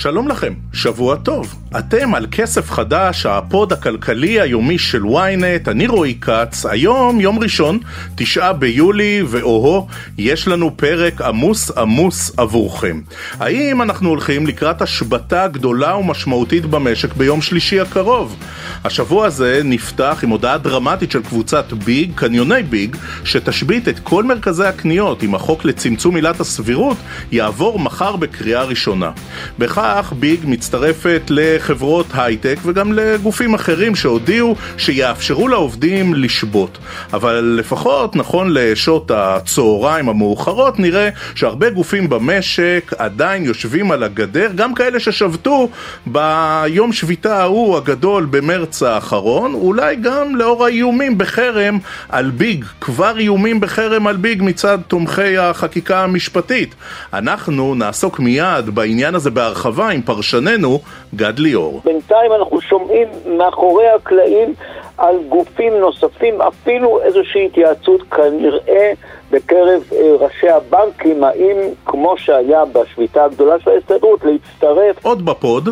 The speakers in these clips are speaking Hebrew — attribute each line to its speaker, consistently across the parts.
Speaker 1: שלום לכם, שבוע טוב. אתם על כסף חדש, הפוד הכלכלי היומי של ynet, אני רועי כץ. היום, יום ראשון, תשעה ביולי, ואוהו, יש לנו פרק עמוס עמוס עבורכם. האם אנחנו הולכים לקראת השבתה גדולה ומשמעותית במשק ביום שלישי הקרוב? השבוע הזה נפתח עם הודעה דרמטית של קבוצת ביג, קניוני ביג, שתשבית את כל מרכזי הקניות אם החוק לצמצום עילת הסבירות יעבור מחר בקריאה ראשונה. בכך ביג מצטרפת לחברות הייטק וגם לגופים אחרים שהודיעו שיאפשרו לעובדים לשבות. אבל לפחות נכון לשעות הצהריים המאוחרות נראה שהרבה גופים במשק עדיין יושבים על הגדר, גם כאלה ששבתו ביום שביתה ההוא הגדול במרץ האחרון, אולי גם לאור האיומים בחרם על ביג, כבר איומים בחרם על ביג מצד תומכי החקיקה המשפטית. אנחנו נעסוק מיד בעניין הזה בהרחבה עם פרשננו גד ליאור.
Speaker 2: בינתיים אנחנו שומעים מאחורי הקלעים על גופים נוספים, אפילו איזושהי התייעצות כנראה בקרב אה, ראשי הבנקים, האם כמו שהיה בשביתה הגדולה של ההסתדרות, להצטרף.
Speaker 1: עוד בפוד,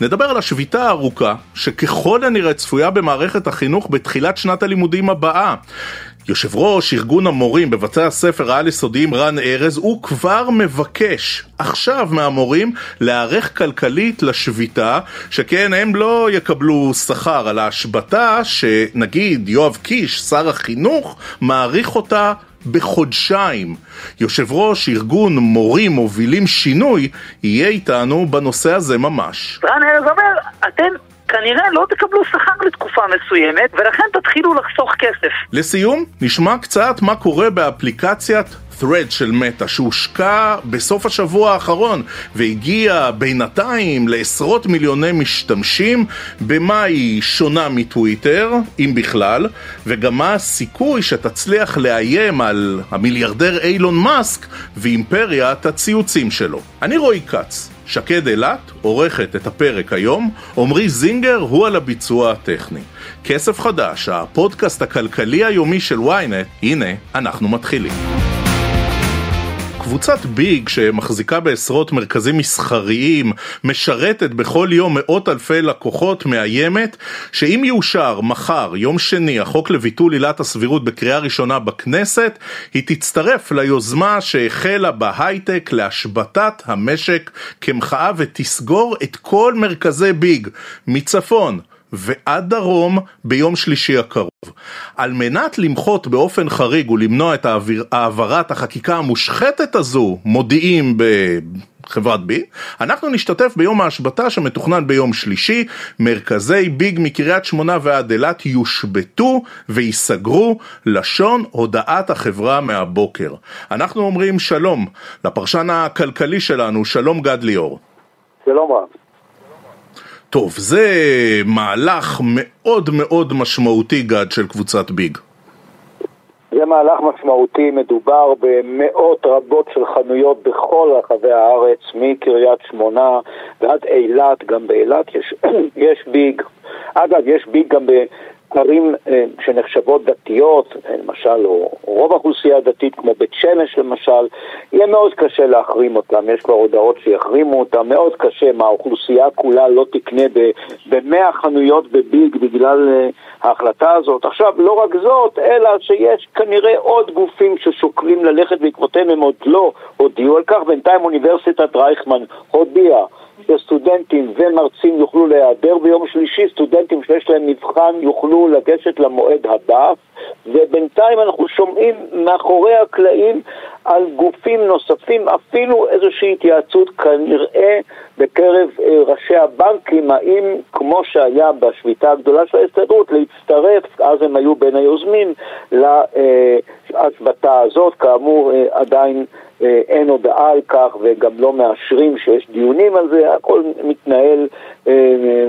Speaker 1: נדבר על השביתה הארוכה, שככל הנראה צפויה במערכת החינוך בתחילת שנת הלימודים הבאה. יושב ראש ארגון המורים בבתי הספר העל-יסודיים רן ארז, הוא כבר מבקש עכשיו מהמורים להיערך כלכלית לשביתה, שכן הם לא יקבלו שכר על ההשבתה שנגיד יואב קיש, שר החינוך, מעריך אותה בחודשיים. יושב ראש ארגון מורים מובילים שינוי יהיה איתנו בנושא הזה ממש.
Speaker 2: רן ארז אומר, אתם כנראה לא תקבלו שכר לתקופה מסוימת, ולכן תתחילו לחסוך כסף.
Speaker 1: לסיום, נשמע קצת מה קורה באפליקציית Thread של מטא שהושקע בסוף השבוע האחרון והגיע בינתיים לעשרות מיליוני משתמשים במה היא שונה מטוויטר, אם בכלל, וגם מה הסיכוי שתצליח לאיים על המיליארדר אילון מאסק ואימפריית הציוצים שלו. אני רועי כץ. שקד אילת עורכת את הפרק היום, עמרי זינגר הוא על הביצוע הטכני. כסף חדש, הפודקאסט הכלכלי היומי של ynet, הנה, אנחנו מתחילים. קבוצת ביג שמחזיקה בעשרות מרכזים מסחריים משרתת בכל יום מאות אלפי לקוחות מאיימת שאם יאושר מחר יום שני החוק לביטול עילת הסבירות בקריאה ראשונה בכנסת היא תצטרף ליוזמה שהחלה בהייטק להשבתת המשק כמחאה ותסגור את כל מרכזי ביג מצפון ועד דרום ביום שלישי הקרוב. על מנת למחות באופן חריג ולמנוע את העברת החקיקה המושחתת הזו, מודיעים בחברת בי, אנחנו נשתתף ביום ההשבתה שמתוכנן ביום שלישי, מרכזי ביג מקריית שמונה ועד אילת יושבתו וייסגרו, לשון הודעת החברה מהבוקר. אנחנו אומרים שלום לפרשן הכלכלי שלנו, שלום גד ליאור.
Speaker 2: שלום רב.
Speaker 1: טוב, זה מהלך מאוד מאוד משמעותי, גד, של קבוצת ביג.
Speaker 2: זה מהלך משמעותי, מדובר במאות רבות של חנויות בכל רחבי הארץ, מקריית שמונה ועד אילת, גם באילת יש, יש ביג. אגב, יש ביג גם ערים אה, שנחשבות דתיות, אה, למשל, או רוב האוכלוסייה הדתית, כמו בית שמש למשל, יהיה מאוד קשה להחרים אותם, יש כבר הודעות שיחרימו אותם, מאוד קשה, מה האוכלוסייה כולה לא תקנה במאה חנויות בביג בגלל אה, ההחלטה הזאת. עכשיו, לא רק זאת, אלא שיש כנראה עוד גופים ששוקלים ללכת בעקבותיהם, הם עוד לא הודיעו על כך, בינתיים אוניברסיטת רייכמן הודיעה שסטודנטים ומרצים יוכלו להיעדר ביום שלישי, סטודנטים שיש להם מבחן יוכלו לגשת למועד הבא, ובינתיים אנחנו שומעים מאחורי הקלעים על גופים נוספים, אפילו איזושהי התייעצות כנראה בקרב אה, ראשי הבנקים, האם כמו שהיה בשביתה הגדולה של ההסתדרות, להצטרף, אז הם היו בין היוזמים, להשבתה הזאת, כאמור אה, עדיין אה, אין הודעה על כך וגם לא מאשרים שיש דיונים על זה, הכל מתנהל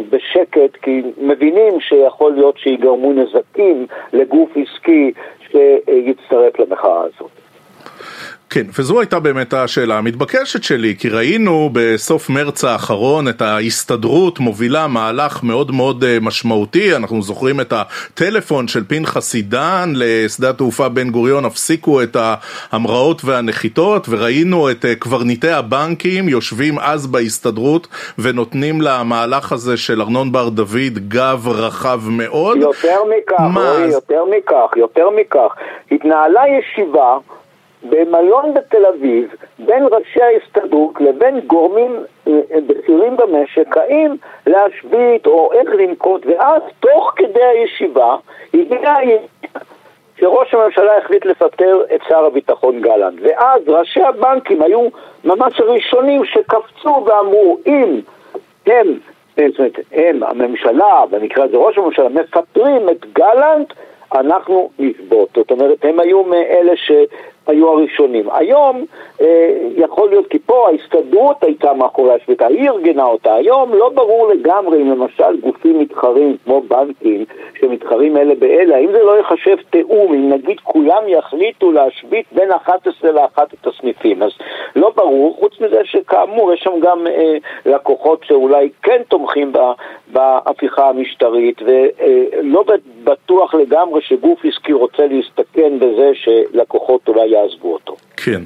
Speaker 2: בשקט כי מבינים שיכול להיות שיגרמו נזקים לגוף עסקי שיצטרף למחאה הזאת.
Speaker 1: כן, וזו הייתה באמת השאלה המתבקשת שלי, כי ראינו בסוף מרץ האחרון את ההסתדרות מובילה מהלך מאוד מאוד אה, משמעותי, אנחנו זוכרים את הטלפון של פנחס עידן לשדה התעופה בן גוריון, הפסיקו את ההמראות והנחיתות, וראינו את אה, קברניטי הבנקים יושבים אז בהסתדרות ונותנים למהלך הזה של ארנון בר דוד גב רחב מאוד.
Speaker 2: יותר מכך, רועי, יותר מכך, יותר מכך, התנהלה ישיבה במלון בתל אביב בין ראשי ההסתדרות לבין גורמים אה, בכירים במשק, האם להשבית או איך לנקוט, ואז תוך כדי הישיבה הגיעה שראש הממשלה החליט לפטר את שר הביטחון גלנט, ואז ראשי הבנקים היו ממש הראשונים שקפצו ואמרו אם הם, אה, זאת אומרת, הם, הממשלה, במקרה הזה ראש הממשלה, מפטרים את גלנט, אנחנו נסבוט. זאת אומרת, הם היו מאלה ש... היו הראשונים. היום אה, יכול להיות, כי פה ההסתדרות הייתה מאחורי השביתה, היא ארגנה אותה. היום לא ברור לגמרי אם למשל גופים מתחרים כמו בנקים, שמתחרים אלה באלה, האם זה לא ייחשב תיאום, אם נגיד כולם יחליטו להשבית בין 11 ל-11 הסניפים. אז לא ברור, חוץ מזה שכאמור יש שם גם אה, לקוחות שאולי כן תומכים בהפיכה המשטרית, ולא בטוח לגמרי שגוף עסקי רוצה להסתכן בזה שלקוחות אולי יעזבו אותו.
Speaker 1: כן.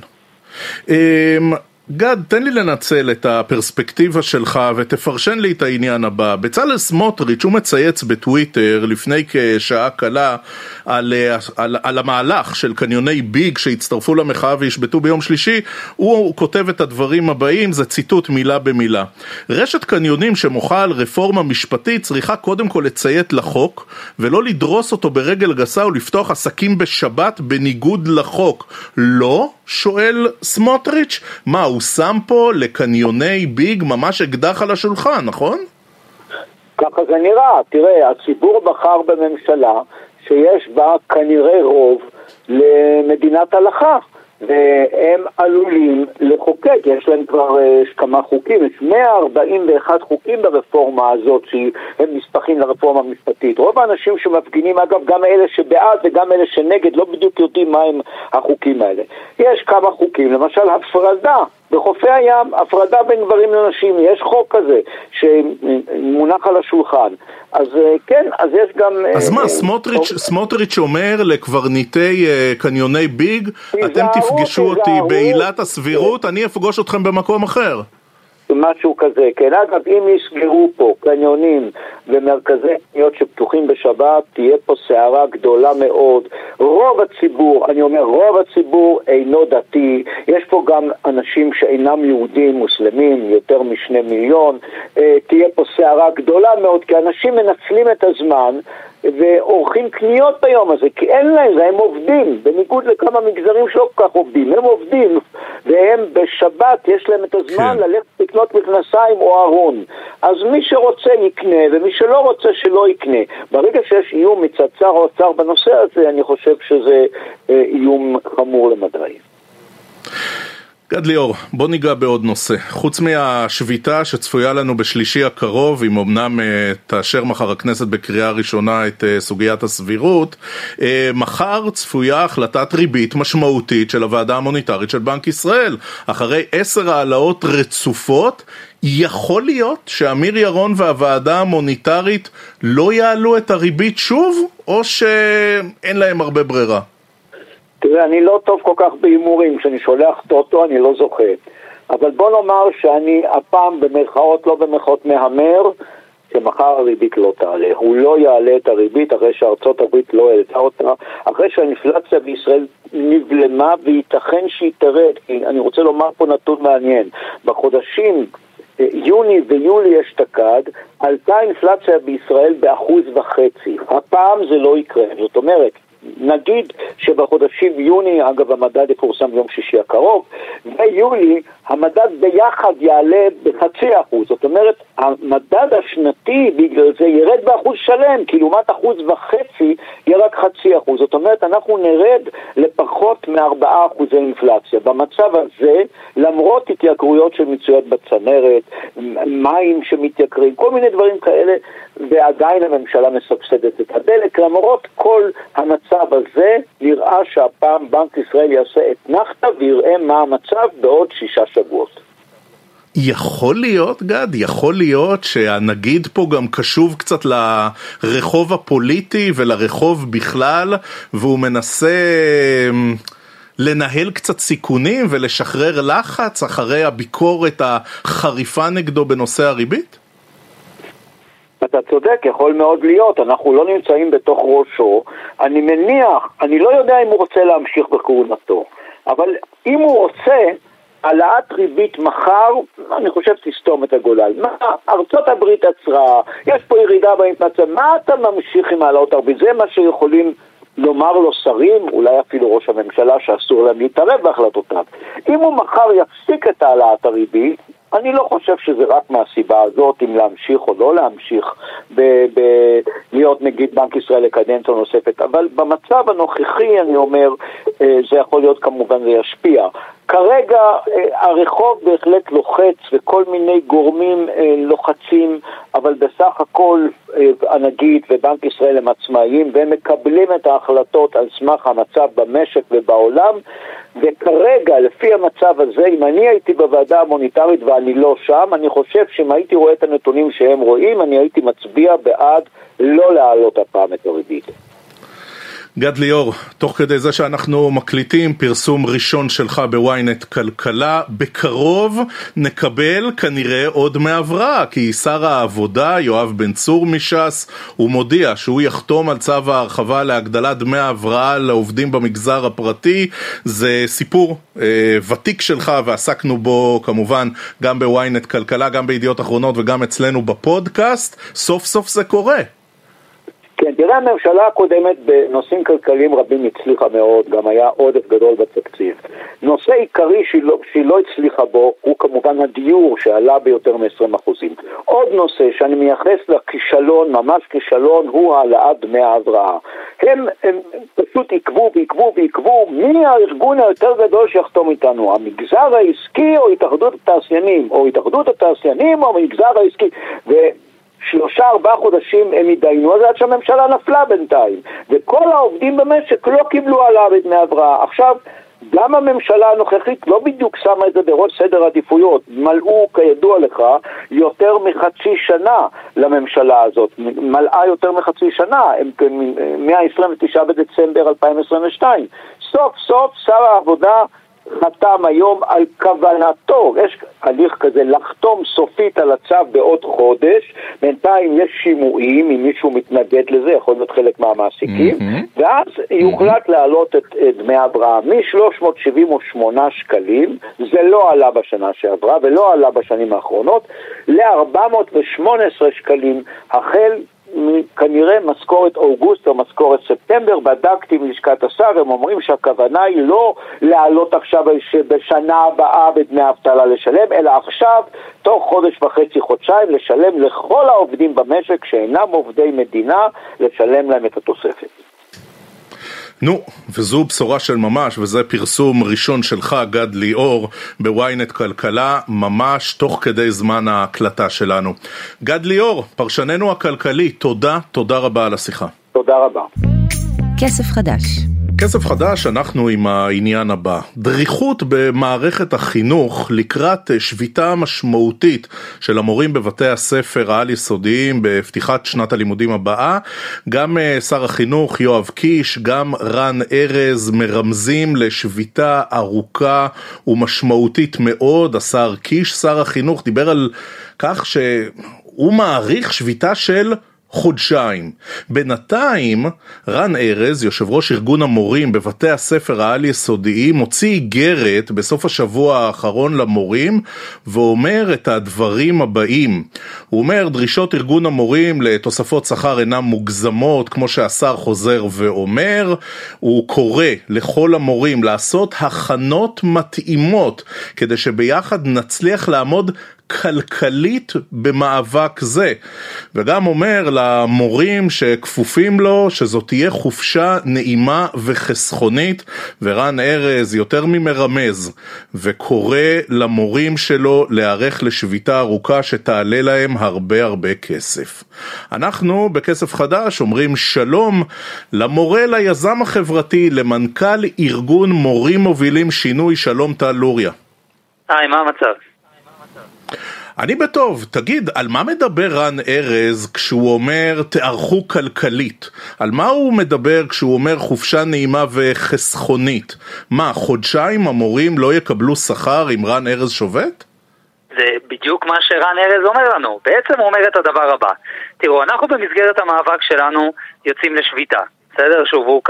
Speaker 1: גד, תן לי לנצל את הפרספקטיבה שלך ותפרשן לי את העניין הבא. בצלאל סמוטריץ', הוא מצייץ בטוויטר לפני כשעה קלה על, על, על המהלך של קניוני ביג שהצטרפו למחאה וישבתו ביום שלישי, הוא כותב את הדברים הבאים, זה ציטוט מילה במילה. רשת קניונים שמוחה על רפורמה משפטית צריכה קודם כל לציית לחוק ולא לדרוס אותו ברגל גסה ולפתוח עסקים בשבת בניגוד לחוק. לא? שואל סמוטריץ'. מה, הוא שם פה לקניוני ביג ממש אקדח על השולחן, נכון?
Speaker 2: ככה זה נראה. תראה, הציבור בחר בממשלה שיש בה כנראה רוב למדינת הלכה. והם עלולים לחוקק, יש להם כבר יש כמה חוקים, יש 141 חוקים ברפורמה הזאת שהם נספחים לרפורמה המשפטית. רוב האנשים שמפגינים, אגב, גם אלה שבעד וגם אלה שנגד, לא בדיוק יודעים מהם החוקים האלה. יש כמה חוקים, למשל הפרדה בחופי הים, הפרדה בין גברים לנשים, יש חוק כזה שמונח על השולחן. אז אה, כן, אז יש גם...
Speaker 1: אז מה, אה, סמוטריץ', סמוטריץ' אומר לקברניטי אה, קניוני ביג, אתם תפגשו אותי בעילת הסבירות, אני אפגוש אתכם במקום אחר.
Speaker 2: משהו כזה, כן. אגב, אם יסגרו פה קניונים ומרכזי קניות שפתוחים בשבת, תהיה פה סערה גדולה מאוד. רוב הציבור, אני אומר, רוב הציבור אינו דתי. יש פה גם אנשים שאינם יהודים, מוסלמים, יותר משני מיליון. אה, תהיה פה סערה גדולה מאוד, כי אנשים מנצלים את הזמן ועורכים קניות ביום הזה, כי אין להם, הם עובדים, בניגוד לכמה מגזרים שלא כל כך עובדים, הם עובדים, והם בשבת, יש להם את הזמן כן. ללכת לקנות מכנסיים או ארון. אז מי שרוצה יקנה, ומי שלא רוצה שלא יקנה. ברגע שיש איום מצד שר האוצר בנושא הזה, אני חושב שזה אה, איום חמור למדי.
Speaker 1: גד ליאור, בוא ניגע בעוד נושא. חוץ מהשביתה שצפויה לנו בשלישי הקרוב, אם אמנם uh, תאשר מחר הכנסת בקריאה ראשונה את uh, סוגיית הסבירות, uh, מחר צפויה החלטת ריבית משמעותית של הוועדה המוניטרית של בנק ישראל. אחרי עשר העלאות רצופות, יכול להיות שאמיר ירון והוועדה המוניטרית לא יעלו את הריבית שוב, או שאין להם הרבה ברירה?
Speaker 2: תראה, אני לא טוב כל כך בהימורים, כשאני שולח טוטו אני לא זוכה. אבל בוא נאמר שאני הפעם במרכאות, לא במרכאות מהמר, שמחר הריבית לא תעלה. הוא לא יעלה את הריבית אחרי שארצות הברית לא העלתה אותה, אחרי שהאינפלציה בישראל נבלמה וייתכן שהיא תרד. אני רוצה לומר פה נתון מעניין. בחודשים אה, יוני ויולי אשתקד עלתה האינפלציה בישראל באחוז וחצי. הפעם זה לא יקרה. זאת אומרת, נגיד שבחודשים יוני, אגב המדד יפורסם ביום שישי הקרוב, ויולי המדד ביחד יעלה בחצי אחוז, זאת אומרת המדד השנתי בגלל זה ירד באחוז שלם, כי לעומת אחוז וחצי יהיה רק מחצי אחוז. זאת אומרת, אנחנו נרד לפחות מארבעה אחוזי אינפלציה. במצב הזה, למרות התייקרויות שמצויות בצנרת, מים שמתייקרים, כל מיני דברים כאלה, ועדיין הממשלה מסבסדת את הדלק, למרות כל המצב הזה, נראה שהפעם בנק ישראל יעשה אתנחתא ויראה מה המצב בעוד שישה שבועות.
Speaker 1: יכול להיות, גד, יכול להיות שהנגיד פה גם קשוב קצת לרחוב הפוליטי ולרחוב בכלל, והוא מנסה אמ, לנהל קצת סיכונים ולשחרר לחץ אחרי הביקורת החריפה נגדו בנושא הריבית?
Speaker 2: אתה צודק, יכול מאוד להיות, אנחנו לא נמצאים בתוך ראשו. אני מניח, אני לא יודע אם הוא רוצה להמשיך בכהונתו, אבל אם הוא רוצה, העלאת ריבית מחר, אני חושב תסתום את הגולל. מה, ארצות הברית עצרה, יש פה ירידה באינפלציה, מה אתה ממשיך עם העלאות הריבית? זה מה שיכולים לומר לו שרים, אולי אפילו ראש הממשלה, שאסור להם להתערב בהחלטותיו. אם הוא מחר יפסיק את העלאת הריבית, אני לא חושב שזה רק מהסיבה הזאת, אם להמשיך או לא להמשיך ב- ב- להיות נגיד בנק ישראל לקדנציה נוספת, אבל במצב הנוכחי, אני אומר, אה, זה יכול להיות כמובן, זה ישפיע. כרגע אה, הרחוב בהחלט לוחץ וכל מיני גורמים אה, לוחצים, אבל בסך הכל הנגיד ובנק ישראל הם עצמאיים והם מקבלים את ההחלטות על סמך המצב במשק ובעולם וכרגע, לפי המצב הזה, אם אני הייתי בוועדה המוניטרית ואני לא שם, אני חושב שאם הייתי רואה את הנתונים שהם רואים, אני הייתי מצביע בעד לא להעלות הפעם את הריבית.
Speaker 1: גד ליאור, תוך כדי זה שאנחנו מקליטים פרסום ראשון שלך בוויינט כלכלה, בקרוב נקבל כנראה עוד מהבראה, כי שר העבודה יואב בן צור מש"ס, הוא מודיע שהוא יחתום על צו ההרחבה להגדלת דמי ההבראה לעובדים במגזר הפרטי, זה סיפור אה, ותיק שלך ועסקנו בו כמובן גם בוויינט כלכלה, גם בידיעות אחרונות וגם אצלנו בפודקאסט, סוף סוף זה קורה.
Speaker 2: כן, תראה, הממשלה הקודמת בנושאים כלכליים רבים הצליחה מאוד, גם היה עודף גדול בתקציב. נושא עיקרי שהיא לא, שהיא לא הצליחה בו הוא כמובן הדיור שעלה ביותר מ-20%. עוד נושא שאני מייחס לכישלון, ממש כישלון, הוא העלאת דמי ההבראה. הם, הם פשוט עיכבו ועיכבו ועיכבו מי הארגון היותר גדול שיחתום איתנו, המגזר העסקי או התאחדות התעשיינים, או התאחדות התעשיינים או המגזר העסקי. ו... שלושה ארבעה חודשים הם התדיינו על זה עד שהממשלה נפלה בינתיים וכל העובדים במשק לא קיבלו העלאה בדמי הבראה. עכשיו גם הממשלה הנוכחית לא בדיוק שמה את זה בראש סדר עדיפויות, מלאו כידוע לך יותר מחצי שנה לממשלה הזאת, מלאה יותר מחצי שנה, הם מה-29 בדצמבר 2022. סוף סוף שר העבודה חתם היום על כוונתו, יש הליך כזה לחתום סופית על הצו בעוד חודש, בינתיים יש שימועים, אם מישהו מתנגד לזה, יכול להיות חלק מהמעסיקים, mm-hmm. ואז mm-hmm. יוחלט להעלות את, את דמי ההבראה מ-378 שקלים, זה לא עלה בשנה שעברה ולא עלה בשנים האחרונות, ל-418 שקלים החל כנראה משכורת אוגוסט או משכורת ספטמבר, בדקתי מלשכת השר, הם אומרים שהכוונה היא לא להעלות עכשיו בשנה הבאה בדמי אבטלה לשלם, אלא עכשיו, תוך חודש וחצי, חודשיים, לשלם לכל העובדים במשק שאינם עובדי מדינה, לשלם להם את התוספת.
Speaker 1: נו, וזו בשורה של ממש, וזה פרסום ראשון שלך, גד ליאור, בוויינט כלכלה, ממש תוך כדי זמן ההקלטה שלנו. גד ליאור, פרשננו הכלכלי, תודה, תודה רבה על השיחה.
Speaker 2: תודה רבה.
Speaker 3: כסף חדש
Speaker 1: כסף חדש, אנחנו עם העניין הבא. דריכות במערכת החינוך לקראת שביתה משמעותית של המורים בבתי הספר העל-יסודיים בפתיחת שנת הלימודים הבאה. גם אה, שר החינוך יואב קיש, גם רן ארז מרמזים לשביתה ארוכה ומשמעותית מאוד. השר קיש, שר החינוך, דיבר על כך שהוא מעריך שביתה של חודשיים. בינתיים, רן ארז, יושב ראש ארגון המורים בבתי הספר העל-יסודיים, מוציא איגרת בסוף השבוע האחרון למורים, ואומר את הדברים הבאים. הוא אומר, דרישות ארגון המורים לתוספות שכר אינן מוגזמות, כמו שהשר חוזר ואומר. הוא קורא לכל המורים לעשות הכנות מתאימות, כדי שביחד נצליח לעמוד כלכלית במאבק זה, וגם אומר למורים שכפופים לו שזאת תהיה חופשה נעימה וחסכונית, ורן ארז יותר ממרמז, וקורא למורים שלו להיערך לשביתה ארוכה שתעלה להם הרבה הרבה כסף. אנחנו בכסף חדש אומרים שלום למורה, ליזם החברתי, למנכ"ל ארגון מורים מובילים שינוי, שלום טל לוריה.
Speaker 4: היי, מה המצב?
Speaker 1: אני בטוב, תגיד, על מה מדבר רן ארז כשהוא אומר תערכו כלכלית? על מה הוא מדבר כשהוא אומר חופשה נעימה וחסכונית? מה, חודשיים המורים לא יקבלו שכר אם רן ארז שובת?
Speaker 4: זה בדיוק מה שרן ארז אומר לנו. בעצם הוא אומר את הדבר הבא. תראו, אנחנו במסגרת המאבק שלנו יוצאים לשביתה. בסדר? שוב, הוא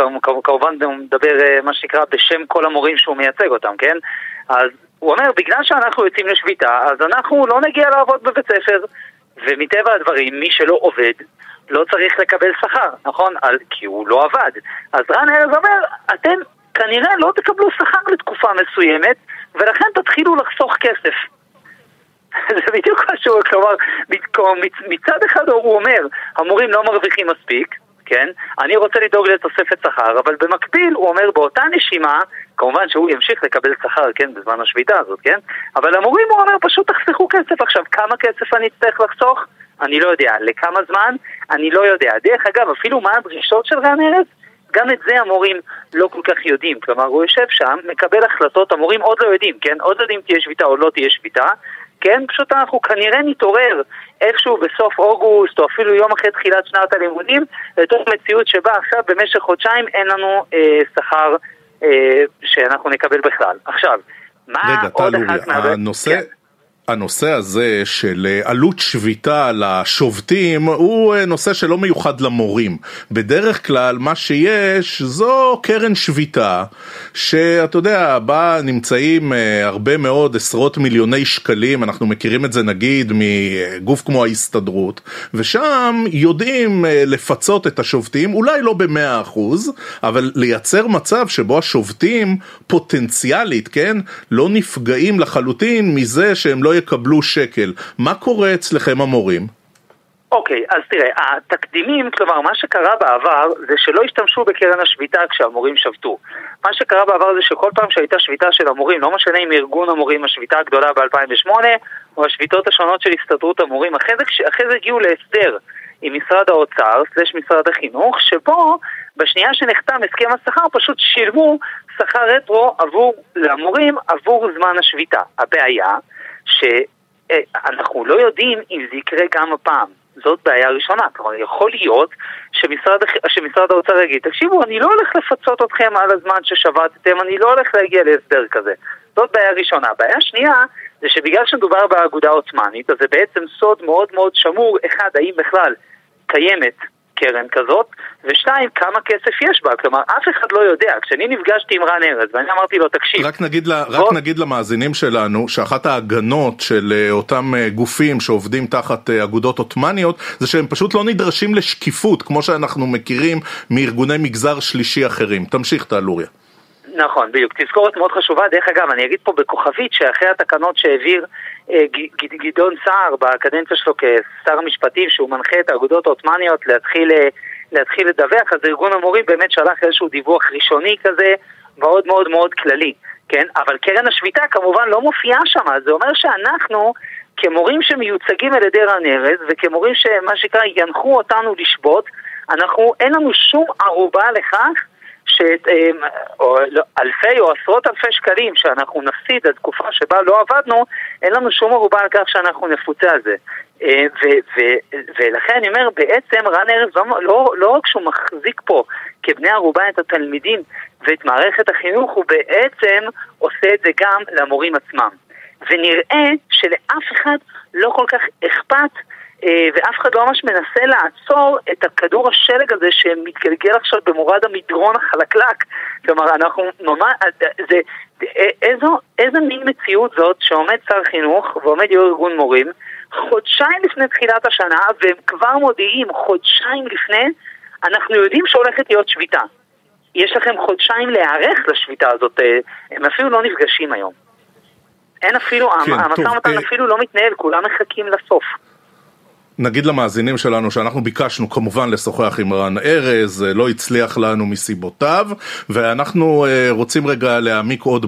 Speaker 4: כמובן מדבר אה, מה שנקרא בשם כל המורים שהוא מייצג אותם, כן? אז הוא אומר, בגלל שאנחנו יוצאים לשביתה, אז אנחנו לא נגיע לעבוד בבית ספר, ומטבע הדברים, מי שלא עובד, לא צריך לקבל שכר, נכון? על, כי הוא לא עבד. אז רן ארז אומר, אתם כנראה לא תקבלו שכר לתקופה מסוימת, ולכן תתחילו לחסוך כסף. זה בדיוק מה שהוא, כלומר, מצד אחד הוא אומר, המורים לא מרוויחים מספיק, כן? אני רוצה לדאוג לתוספת שכר, אבל במקביל הוא אומר באותה נשימה, כמובן שהוא ימשיך לקבל שכר, כן, בזמן השביתה הזאת, כן? אבל המורים הוא אומר פשוט תחסכו כסף. עכשיו, כמה כסף אני אצטרך לחסוך? אני לא יודע. לכמה זמן? אני לא יודע. דרך אגב, אפילו מה הדרישות של רן ארז? גם את זה המורים לא כל כך יודעים. כלומר, הוא יושב שם, מקבל החלטות, המורים עוד לא יודעים, כן? עוד לא יודעים תהיה שביתה או לא תהיה שביתה, כן? פשוט אנחנו כנראה נתעורר איכשהו בסוף אוגוסט, או אפילו יום אחרי תחילת שנת הלימודים, לתוך מציאות שבה עכשיו במשך חודשיים אין לנו אה, שכר אה, שאנחנו נקבל בכלל. עכשיו, מה
Speaker 1: רגע, עוד אחת מה... הנושא... כן. הנושא הזה של אה, עלות שביתה לשובתים הוא אה, נושא שלא מיוחד למורים. בדרך כלל מה שיש זו קרן שביתה שאתה יודע, בה נמצאים אה, הרבה מאוד עשרות מיליוני שקלים, אנחנו מכירים את זה נגיד מגוף כמו ההסתדרות, ושם יודעים לפצות את השובתים, אולי לא במאה אחוז, אבל לייצר מצב שבו השובתים פוטנציאלית, כן, לא נפגעים לחלוטין מזה שהם יקבלו שקל. מה קורה אצלכם המורים?
Speaker 4: אוקיי, okay, אז תראה, התקדימים, כלומר, מה שקרה בעבר זה שלא השתמשו בקרן השביתה כשהמורים שבתו. מה שקרה בעבר זה שכל פעם שהייתה שביתה של המורים, לא משנה אם ארגון המורים, השביתה הגדולה ב-2008, או השביתות השונות של הסתדרות המורים, אחרי זה, אחרי זה הגיעו להסדר עם משרד האוצר, סלש משרד החינוך, שבו בשנייה שנחתם הסכם השכר פשוט שילמו שכר רטרו עבור, למורים עבור זמן השביתה. הבעיה שאנחנו לא יודעים אם זה יקרה גם הפעם. זאת בעיה ראשונה. כלומר, יכול להיות שמשרד, שמשרד האוצר יגיד, תקשיבו, אני לא הולך לפצות אתכם על הזמן ששבתתם, אני לא הולך להגיע להסדר כזה. זאת בעיה ראשונה. בעיה שנייה, זה שבגלל שמדובר באגודה עות'מאנית, אז זה בעצם סוד מאוד מאוד שמור, אחד, האם בכלל קיימת קרן כזאת, ושתיים, כמה כסף יש בה. כלומר, אף אחד לא יודע. כשאני נפגשתי עם רן ארז, ואני אמרתי לו, תקשיב...
Speaker 1: רק נגיד, לה. רק נגיד למאזינים שלנו, שאחת ההגנות של uh, אותם uh, גופים שעובדים תחת uh, אגודות עות'מאניות, זה שהם פשוט לא נדרשים לשקיפות, כמו שאנחנו מכירים מארגוני מגזר שלישי אחרים. תמשיך, טלוריה.
Speaker 4: נכון, בדיוק. תזכורת מאוד חשובה. דרך אגב, אני אגיד פה בכוכבית שאחרי התקנות שהעביר אה, גדעון סער בקדנציה שלו כשר המשפטים, שהוא מנחה את האגודות העות'מאניות להתחיל, אה, להתחיל לדווח, אז ארגון המורים באמת שלח איזשהו דיווח ראשוני כזה, מאוד מאוד מאוד כללי, כן? אבל קרן השביתה כמובן לא מופיעה שם, זה אומר שאנחנו... כמורים שמיוצגים על ידי רן ארז וכמורים שמה שנקרא ינחו אותנו לשבות, אנחנו, אין לנו שום ערובה לכך שאלפי או עשרות אלפי שקלים שאנחנו נפסיד לתקופה שבה לא עבדנו, אין לנו שום ערובה על כך שאנחנו נפוצה על זה. אה, ולכן אני אומר, בעצם רן ארז לא, לא, לא רק שהוא מחזיק פה כבני ערובה את התלמידים ואת מערכת החינוך, הוא בעצם עושה את זה גם למורים עצמם. ונראה שלאף אחד לא כל כך אכפת ואף אחד לא ממש מנסה לעצור את הכדור השלג הזה שמתגלגל עכשיו במורד המדרון החלקלק. כלומר, אנחנו ממש... זה, איזו, איזו מין מציאות זאת שעומד שר חינוך ועומד יו"ר ארגון מורים חודשיים לפני תחילת השנה והם כבר מודיעים חודשיים לפני אנחנו יודעים שהולכת להיות שביתה. יש לכם חודשיים להיערך לשביתה הזאת, אה, הם אפילו לא נפגשים היום. אין אפילו,
Speaker 1: כן,
Speaker 4: המשא ומתן
Speaker 1: אה,
Speaker 4: אפילו לא מתנהל, כולם מחכים לסוף.
Speaker 1: נגיד למאזינים שלנו שאנחנו ביקשנו כמובן לשוחח עם רן ארז, אה, לא הצליח לנו מסיבותיו, ואנחנו אה, רוצים רגע להעמיק עוד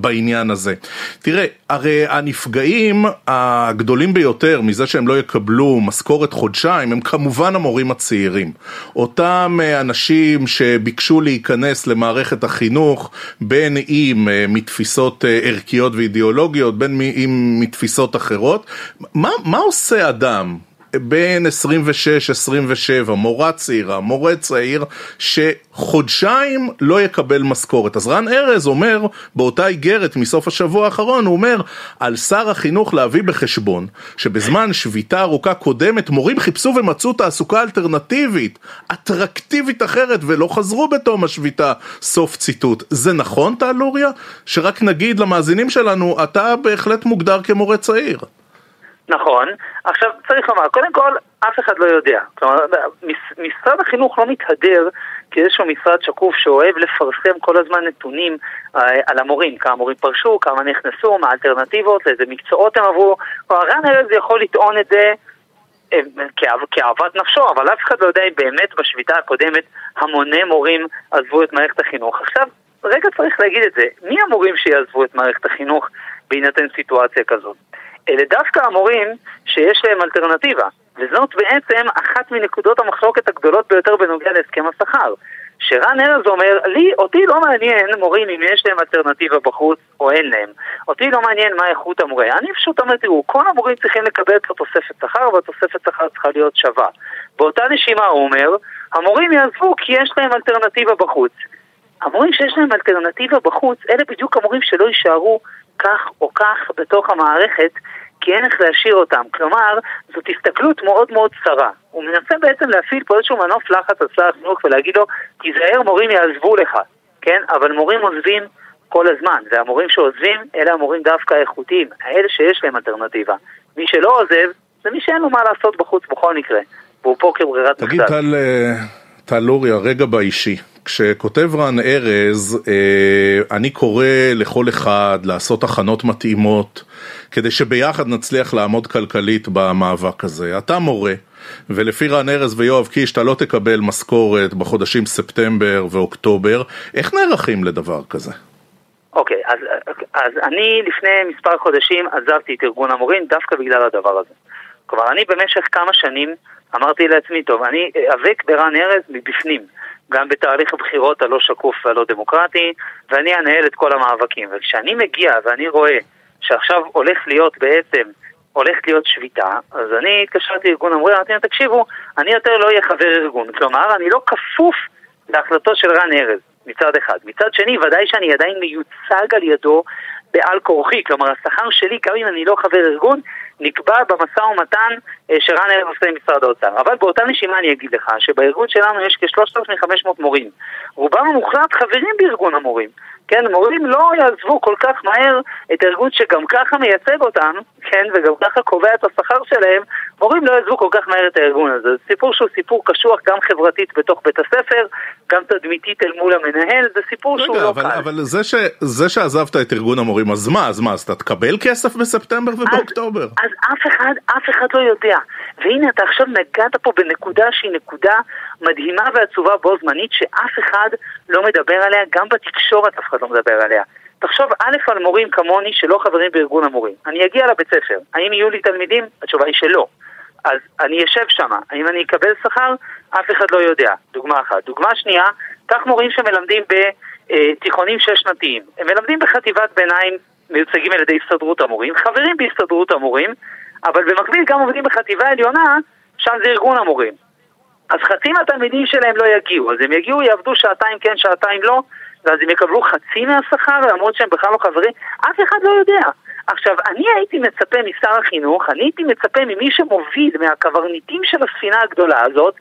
Speaker 1: בעניין הזה. תראה, הרי הנפגעים הגדולים ביותר מזה שהם לא יקבלו משכורת חודשיים הם כמובן המורים הצעירים. אותם אה, אנשים שביקשו להיכנס למערכת החינוך, בין אם מתפיסות ערכיות ואידיאולוגיות, בין אם מתפיסות אחרות. מה, מה עושה אדם? בין 26-27, מורה צעירה, מורה צעיר, שחודשיים לא יקבל משכורת. אז רן ארז אומר, באותה איגרת מסוף השבוע האחרון, הוא אומר, על שר החינוך להביא בחשבון, שבזמן שביתה ארוכה קודמת, מורים חיפשו ומצאו תעסוקה אלטרנטיבית, אטרקטיבית אחרת, ולא חזרו בתום השביתה, סוף ציטוט. זה נכון, טל לוריה? שרק נגיד למאזינים שלנו, אתה בהחלט מוגדר כמורה צעיר.
Speaker 4: נכון. עכשיו, צריך לומר, קודם כל, אף אחד לא יודע. כלומר, מש- משרד החינוך לא מתהדר כאיזשהו משרד שקוף שאוהב לפרסם כל הזמן נתונים אה, על המורים, כמה מורים פרשו, כמה נכנסו, מה האלטרנטיבות, לאיזה מקצועות הם עברו. כלומר, רן ארז יכול לטעון את זה אה, כאהבת נפשו, אבל אף אחד לא יודע אם באמת בשביתה הקודמת המוני מורים עזבו את מערכת החינוך. עכשיו, רגע צריך להגיד את זה, מי המורים שיעזבו את מערכת החינוך בהינתן סיטואציה כזאת? אלה דווקא המורים שיש להם אלטרנטיבה, וזאת בעצם אחת מנקודות המחלוקת הגדולות ביותר בנוגע להסכם השכר. שרן ארז אומר, לי, אותי לא מעניין מורים אם יש להם אלטרנטיבה בחוץ או אין להם. אותי לא מעניין מה איכות המורה. אני פשוט אומר, תראו, כל המורים צריכים לקבל את התוספת שכר, והתוספת שכר צריכה להיות שווה. באותה נשימה הוא אומר, המורים יעזבו כי יש להם אלטרנטיבה בחוץ. המורים שיש להם אלטרנטיבה בחוץ, אלה בדיוק המורים שלא יישארו כך או כך בתוך המערכת, כי אין איך להשאיר אותם. כלומר, זאת הסתכלות מאוד מאוד צרה. הוא מנסה בעצם להפעיל פה איזשהו מנוף לחץ על שר החינוך ולהגיד לו, תיזהר מורים יעזבו לך, כן? אבל מורים עוזבים כל הזמן, והמורים שעוזבים, אלה המורים דווקא האיכותיים, האלה שיש להם אלטרנטיבה. מי שלא עוזב, זה מי שאין לו מה לעשות בחוץ בכל מקרה, והוא פה כברירת
Speaker 1: תגיד,
Speaker 4: מחדל.
Speaker 1: טל, אה, טל לוריה, רגע באישי. כשכותב רן ארז, אה, אני קורא לכל אחד לעשות הכנות מתאימות, כדי שביחד נצליח לעמוד כלכלית במאבק הזה. אתה מורה, ולפי רן ארז ויואב קיש, אתה לא תקבל משכורת בחודשים ספטמבר ואוקטובר. איך נערכים לדבר כזה?
Speaker 4: אוקיי, אז, אז אני לפני מספר חודשים עזבתי את ארגון המורים דווקא בגלל הדבר הזה. כלומר, אני במשך כמה שנים אמרתי לעצמי, טוב, אני איאבק ברן ארז מבפנים, גם בתהליך הבחירות הלא שקוף והלא דמוקרטי, ואני אנהל את כל המאבקים. וכשאני מגיע ואני רואה שעכשיו הולך להיות בעצם, הולכת להיות שביתה, אז אני התקשרתי לארגון המורים, אמרתי להם, תקשיבו, אני יותר לא אהיה חבר ארגון. כלומר, אני לא כפוף להחלטות של רן ארז. מצד אחד. מצד שני, ודאי שאני עדיין מיוצג על ידו בעל כורחי, כלומר השכר שלי, גם אם אני לא חבר ארגון, נקבע במשא ומתן אה, שרן ארז עושה עם משרד האוצר. אבל באותה נשימה אני אגיד לך שבארגון שלנו יש כ-3,500 מורים. רובם המוחלט חברים בארגון המורים. כן, מורים לא יעזבו כל כך מהר את הארגון שגם ככה מייצג אותם, כן, וגם ככה קובע את השכר שלהם, מורים לא יעזבו כל כך מהר את הארגון הזה. זה סיפור שהוא סיפור קשוח גם חברתית בתוך בית הספר, גם תדמיתית אל מול המנהל, זה סיפור שהוא
Speaker 1: רגע,
Speaker 4: לא
Speaker 1: אבל,
Speaker 4: קל.
Speaker 1: אבל זה, ש, זה שעזבת את ארגון המורים, אז מה, אז מה, אז אתה תקבל כסף בספטמבר ובאוקטובר?
Speaker 4: אז, אז אף אחד, אף אחד לא יודע. והנה אתה עכשיו נגעת פה בנקודה שהיא נקודה מדהימה ועצובה בו זמנית, שאף אחד לא מדבר עליה, גם בתקשורת אף אחד לא מדבר עליה. תחשוב א' על מורים כמוני שלא חברים בארגון המורים. אני אגיע לבית ספר, האם יהיו לי תלמידים? התשובה היא שלא. אז אני אשב שם, האם אני אקבל שכר? אף אחד לא יודע. דוגמה אחת. דוגמה שנייה, קח מורים שמלמדים בתיכונים שש-שנתיים. הם מלמדים בחטיבת ביניים, מיוצגים על ידי הסתדרות המורים, חברים בהסתדרות המורים, אבל במקביל גם עובדים בחטיבה עליונה, שם זה ארגון המורים. אז חצי מהתלמידים שלהם לא יגיעו, אז הם יגיעו, יעבדו שעתיים כן, שעתיים לא, ואז הם יקבלו חצי מהשכר, למרות שהם בכלל לא חברים, אף אחד לא יודע. עכשיו, אני הייתי מצפה משר החינוך, אני הייתי מצפה ממי שמוביל, מהקברניטים של הספינה הגדולה הזאת,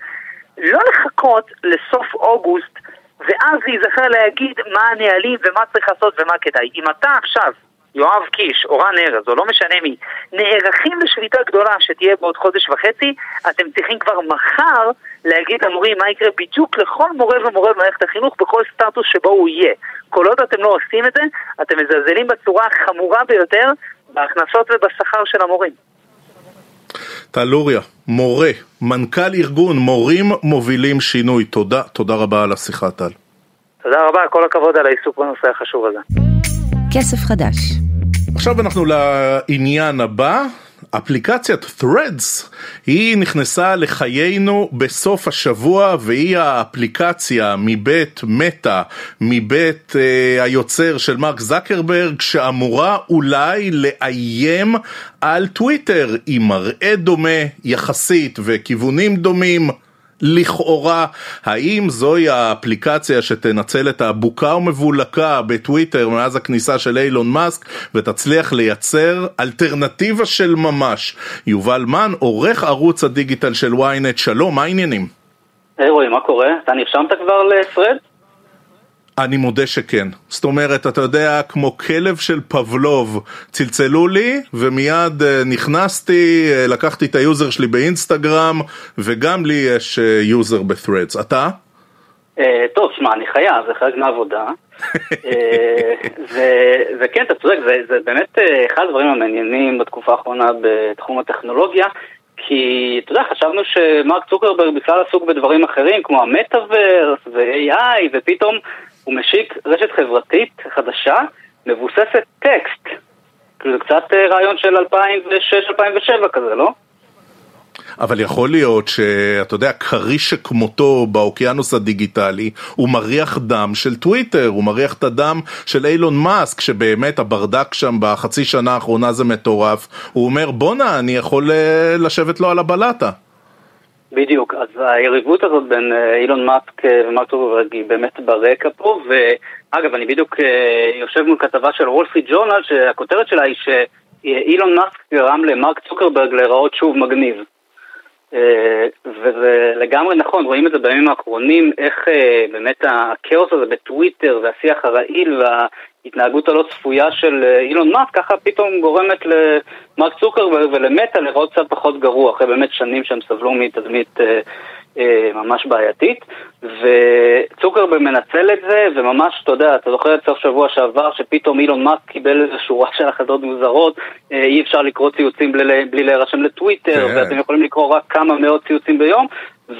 Speaker 4: לא לחכות לסוף אוגוסט, ואז להיזכר להגיד מה הנהלים ומה צריך לעשות ומה כדאי. אם אתה עכשיו יואב קיש או רן ארז, או לא משנה מי, נערכים לשביתה גדולה שתהיה בעוד חודש וחצי, אתם צריכים כבר מחר להגיד למורים מה יקרה בדיוק לכל מורה ומורה במערכת החינוך בכל סטטוס שבו הוא יהיה. כל עוד אתם לא עושים את זה, אתם מזלזלים בצורה החמורה ביותר בהכנסות ובשכר של המורים.
Speaker 1: טל לוריה, מורה, מנכ"ל ארגון מורים מובילים שינוי, תודה, תודה רבה על השיחה טל.
Speaker 4: תודה רבה, כל הכבוד על העיסוק בנושא החשוב הזה.
Speaker 3: כסף חדש.
Speaker 1: עכשיו אנחנו לעניין הבא. אפליקציית Threads היא נכנסה לחיינו בסוף השבוע והיא האפליקציה מבית מטא, מבית אה, היוצר של מרק זקרברג שאמורה אולי לאיים על טוויטר עם מראה דומה יחסית וכיוונים דומים. לכאורה, האם זוהי האפליקציה שתנצל את הבוקה ומבולקה בטוויטר מאז הכניסה של אילון מאסק ותצליח לייצר אלטרנטיבה של ממש? יובל מן, עורך ערוץ הדיגיטל של ynet, שלום, מה העניינים?
Speaker 5: היי רועי, מה קורה? אתה נרשמת כבר ל Threads?
Speaker 1: אני מודה שכן. זאת אומרת, אתה יודע, כמו כלב של פבלוב, צלצלו לי ומיד אה, נכנסתי, אה, לקחתי את ה user שלי באינסטגרם וגם לי יש user אה, ב-Threads. אתה?
Speaker 5: טוב, שמע, אני חייב, זה חלק מהעבודה. וכן, אתה צודק, זה, זה באמת אחד הדברים המעניינים בתקופה האחרונה בתחום הטכנולוגיה. כי, אתה יודע, חשבנו שמרק צוקרברג בכלל עסוק בדברים אחרים, כמו המטאוורס ו-AI, ופתאום הוא משיק רשת חברתית חדשה, מבוססת טקסט. כאילו זה קצת אה, רעיון של 2006-2007 כזה, לא?
Speaker 1: אבל יכול להיות שאתה יודע, כריש שכמותו באוקיינוס הדיגיטלי הוא מריח דם של טוויטר, הוא מריח את הדם של אילון מאסק, שבאמת הברדק שם בחצי שנה האחרונה זה מטורף, הוא אומר בואנה, אני יכול אה, לשבת לו על הבלטה.
Speaker 5: בדיוק, אז היריבות הזאת בין אה, אילון מאסק אה, ומרק היא באמת ברקע פה, ואגב, אני בדיוק יושב מול כתבה של וול סטריט ג'ורנל, שהכותרת שלה היא שאילון מאסק גרם למרק צוקרברג להיראות שוב מגניב. אה, וזה לגמרי נכון, רואים את זה בימים האחרונים, איך אה, באמת הכאוס הזה בטוויטר והשיח הרעיל וההתנהגות הלא צפויה של אה, אילון מאסק, ככה פתאום גורמת למרק צוקרברג ולמטה לראות קצת פחות גרוע, אחרי באמת שנים שהם סבלו מתדמית אה, ממש בעייתית, וצוקרברג מנצל את זה, וממש, אתה יודע, אתה זוכר את סוף שבוע שעבר, שפתאום אילון מאסק קיבל איזו שורה של החלטות מוזרות, אה, אי אפשר לקרוא ציוצים בלי, בלי להירשם לטוויטר, כן. ואתם יכולים לקרוא רק כמה מאות ציוצים ביום,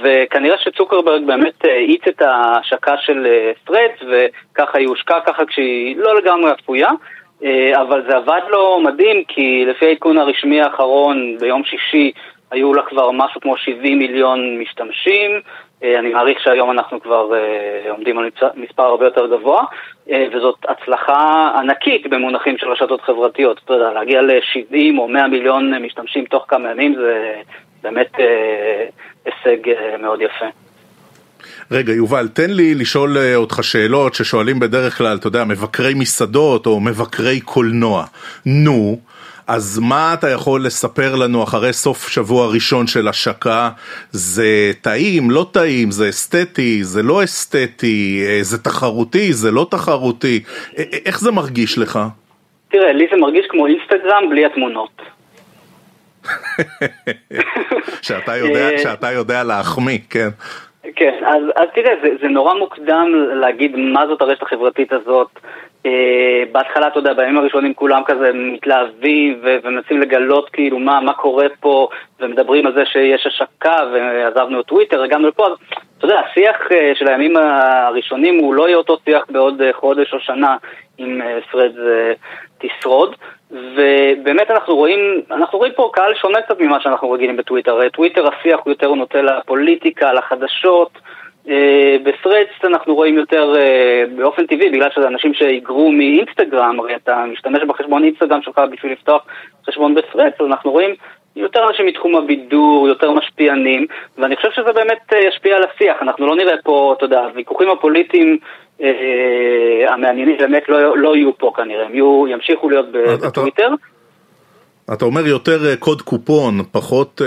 Speaker 5: וכנראה שצוקרברג באמת אה, האיץ את ההשקה של פרדס, וככה היא הושקה ככה כשהיא לא לגמרי אפויה. אבל זה עבד לו מדהים, כי לפי העדכון הרשמי האחרון ביום שישי היו לה כבר משהו כמו 70 מיליון משתמשים, אה, אני מעריך שהיום אנחנו כבר אה, עומדים על מספר הרבה יותר גבוה, אה, וזאת הצלחה ענקית במונחים של רשתות חברתיות. אתה יודע, להגיע ל-70 או 100 מיליון משתמשים תוך כמה ימים זה באמת הישג מאוד יפה.
Speaker 1: רגע, יובל, תן לי לשאול אותך שאלות ששואלים בדרך כלל, אתה יודע, מבקרי מסעדות או מבקרי קולנוע. נו, אז מה אתה יכול לספר לנו אחרי סוף שבוע ראשון של השקה? זה טעים, לא טעים, זה אסתטי, זה לא אסתטי, אה, זה תחרותי, זה לא תחרותי, אה, אה, איך זה מרגיש לך?
Speaker 5: תראה, לי זה מרגיש כמו אינסטגרם בלי התמונות.
Speaker 1: שאתה יודע, שאתה יודע להחמיא, כן.
Speaker 5: כן, אז, אז תראה, זה, זה נורא מוקדם להגיד מה זאת הרשת החברתית הזאת. אה, בהתחלה, אתה יודע, בימים הראשונים כולם כזה מתלהבים ו- ומנסים לגלות כאילו מה, מה קורה פה ומדברים על זה שיש השקה ועזבנו את טוויטר, הגענו לפה, אז אתה יודע, השיח אה, של הימים הראשונים הוא לא יהיה אותו שיח בעוד אה, חודש או שנה אם פרד תשרוד. ובאמת אנחנו רואים, אנחנו רואים פה קהל שונה קצת ממה שאנחנו רגילים בטוויטר. טוויטר השיח הוא יותר נוטה לפוליטיקה, לחדשות. אה, בפרדס אנחנו רואים יותר אה, באופן טבעי, בגלל שזה אנשים שהיגרו מאינסטגרם, הרי אתה משתמש בחשבון אינסטגרם שלך בשביל לפתוח חשבון בפרדס, אז אנחנו רואים יותר אנשים מתחום הבידור, יותר משפיענים, ואני חושב שזה באמת אה, ישפיע על השיח. אנחנו לא נראה פה, אתה יודע, הוויכוחים הפוליטיים המעניינים באמת לא, לא יהיו פה כנראה, הם יהיו, ימשיכו להיות בטוויטר.
Speaker 1: אתה אומר יותר אה, קוד קופון, פחות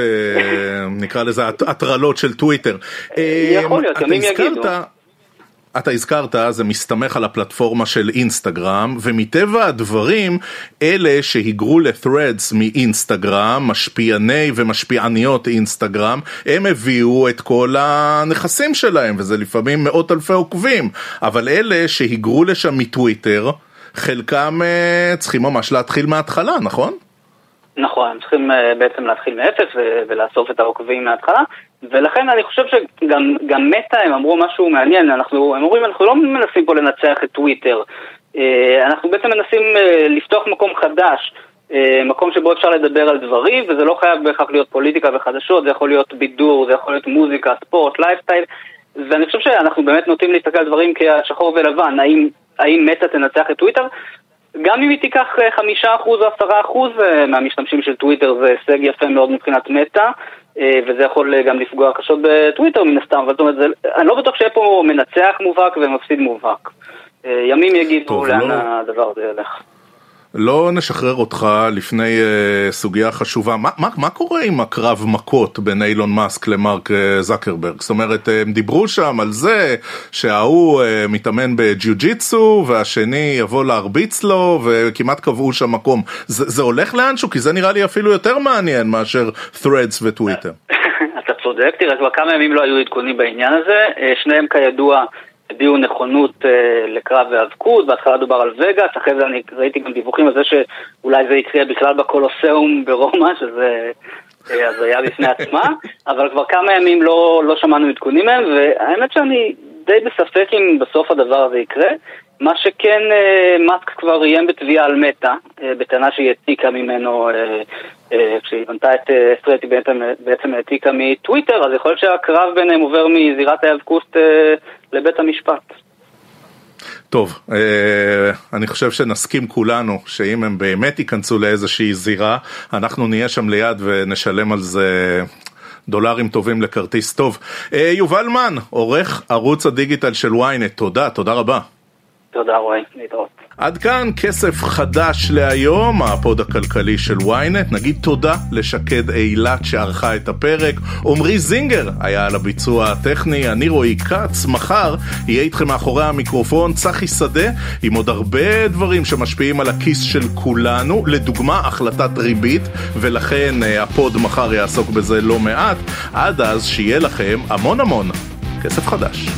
Speaker 1: נקרא לזה הטרלות של טוויטר.
Speaker 5: יכול להיות, ימים יגידו.
Speaker 1: אתה הזכרת, זה מסתמך על הפלטפורמה של אינסטגרם, ומטבע הדברים, אלה שהיגרו ל-threads מאינסטגרם, משפיעני ומשפיעניות אינסטגרם, הם הביאו את כל הנכסים שלהם, וזה לפעמים מאות אלפי עוקבים, אבל אלה שהיגרו לשם מטוויטר, חלקם אה, צריכים ממש להתחיל מההתחלה, נכון?
Speaker 5: נכון, הם צריכים אה, בעצם להתחיל מאפס ולאסוף את העוקבים מההתחלה, ולכן אני חושב שגם מטא הם אמרו משהו מעניין, אנחנו, הם אומרים אנחנו לא מנסים פה לנצח את טוויטר, אה, אנחנו בעצם מנסים אה, לפתוח מקום חדש, מקום שבו אפשר לדבר על דברים, וזה לא חייב בהכרח להיות פוליטיקה וחדשות, זה יכול להיות בידור, זה יכול להיות מוזיקה, ספורט, לייפסטייל, ואני חושב שאנחנו באמת נוטים להסתכל על דברים כשחור ולבן, האם, האם מטא תנצח את טוויטר? גם אם היא תיקח חמישה אחוז או עשרה אחוז מהמשתמשים של טוויטר זה הישג יפה מאוד מבחינת מטא וזה יכול גם לפגוע קשות בטוויטר מן הסתם, אבל זאת אומרת, זה, אני לא בטוח שיהיה פה מנצח מובהק ומפסיד מובהק. ימים יגידו לאן לא... הדבר הזה ילך.
Speaker 1: לא נשחרר אותך לפני uh, סוגיה חשובה, מה, מה, מה קורה עם הקרב מכות בין אילון מאסק למרק uh, זקרברג? זאת אומרת, uh, הם דיברו שם על זה שההוא uh, מתאמן בג'יוג'יצו והשני יבוא להרביץ לו וכמעט קבעו שם מקום. זה, זה הולך לאנשהו? כי זה נראה לי אפילו יותר מעניין מאשר threads וטוויטר.
Speaker 5: אתה צודק, תראה, כבר כמה ימים לא היו עדכונים בעניין הזה, שניהם כידוע הביעו נכונות אה, לקרב והאבקות, בהתחלה דובר על וגאס, אחרי זה אני ראיתי גם דיווחים על זה שאולי זה יקרה בכלל בקולוסיאום ברומא, שזה אה, הזיה בפני עצמה, אבל כבר כמה ימים לא, לא שמענו עדכונים מהם, והאמת שאני די בספק אם בסוף הדבר הזה יקרה. מה שכן, אה, מאסק כבר איים בתביעה על מטא, אה, בטענה שהיא העתיקה ממנו, אה, כשהיא בנתה את סטרטי בעצם, העתיקה מטוויטר, אז יכול להיות שהקרב ביניהם עובר מזירת ההיאבקות לבית המשפט.
Speaker 1: טוב, אני חושב שנסכים כולנו שאם הם באמת ייכנסו לאיזושהי זירה, אנחנו נהיה שם ליד ונשלם על זה דולרים טובים לכרטיס טוב. יובל מן, עורך ערוץ הדיגיטל של ynet, תודה, תודה רבה.
Speaker 5: תודה רועי, להתראות.
Speaker 1: עד כאן כסף חדש להיום, הפוד הכלכלי של ynet. נגיד תודה לשקד אילת שערכה את הפרק. עמרי זינגר היה על הביצוע הטכני, אני רועי כץ. מחר יהיה איתכם מאחורי המיקרופון צחי שדה עם עוד הרבה דברים שמשפיעים על הכיס של כולנו. לדוגמה, החלטת ריבית, ולכן הפוד מחר יעסוק בזה לא מעט. עד אז, שיהיה לכם המון המון כסף חדש.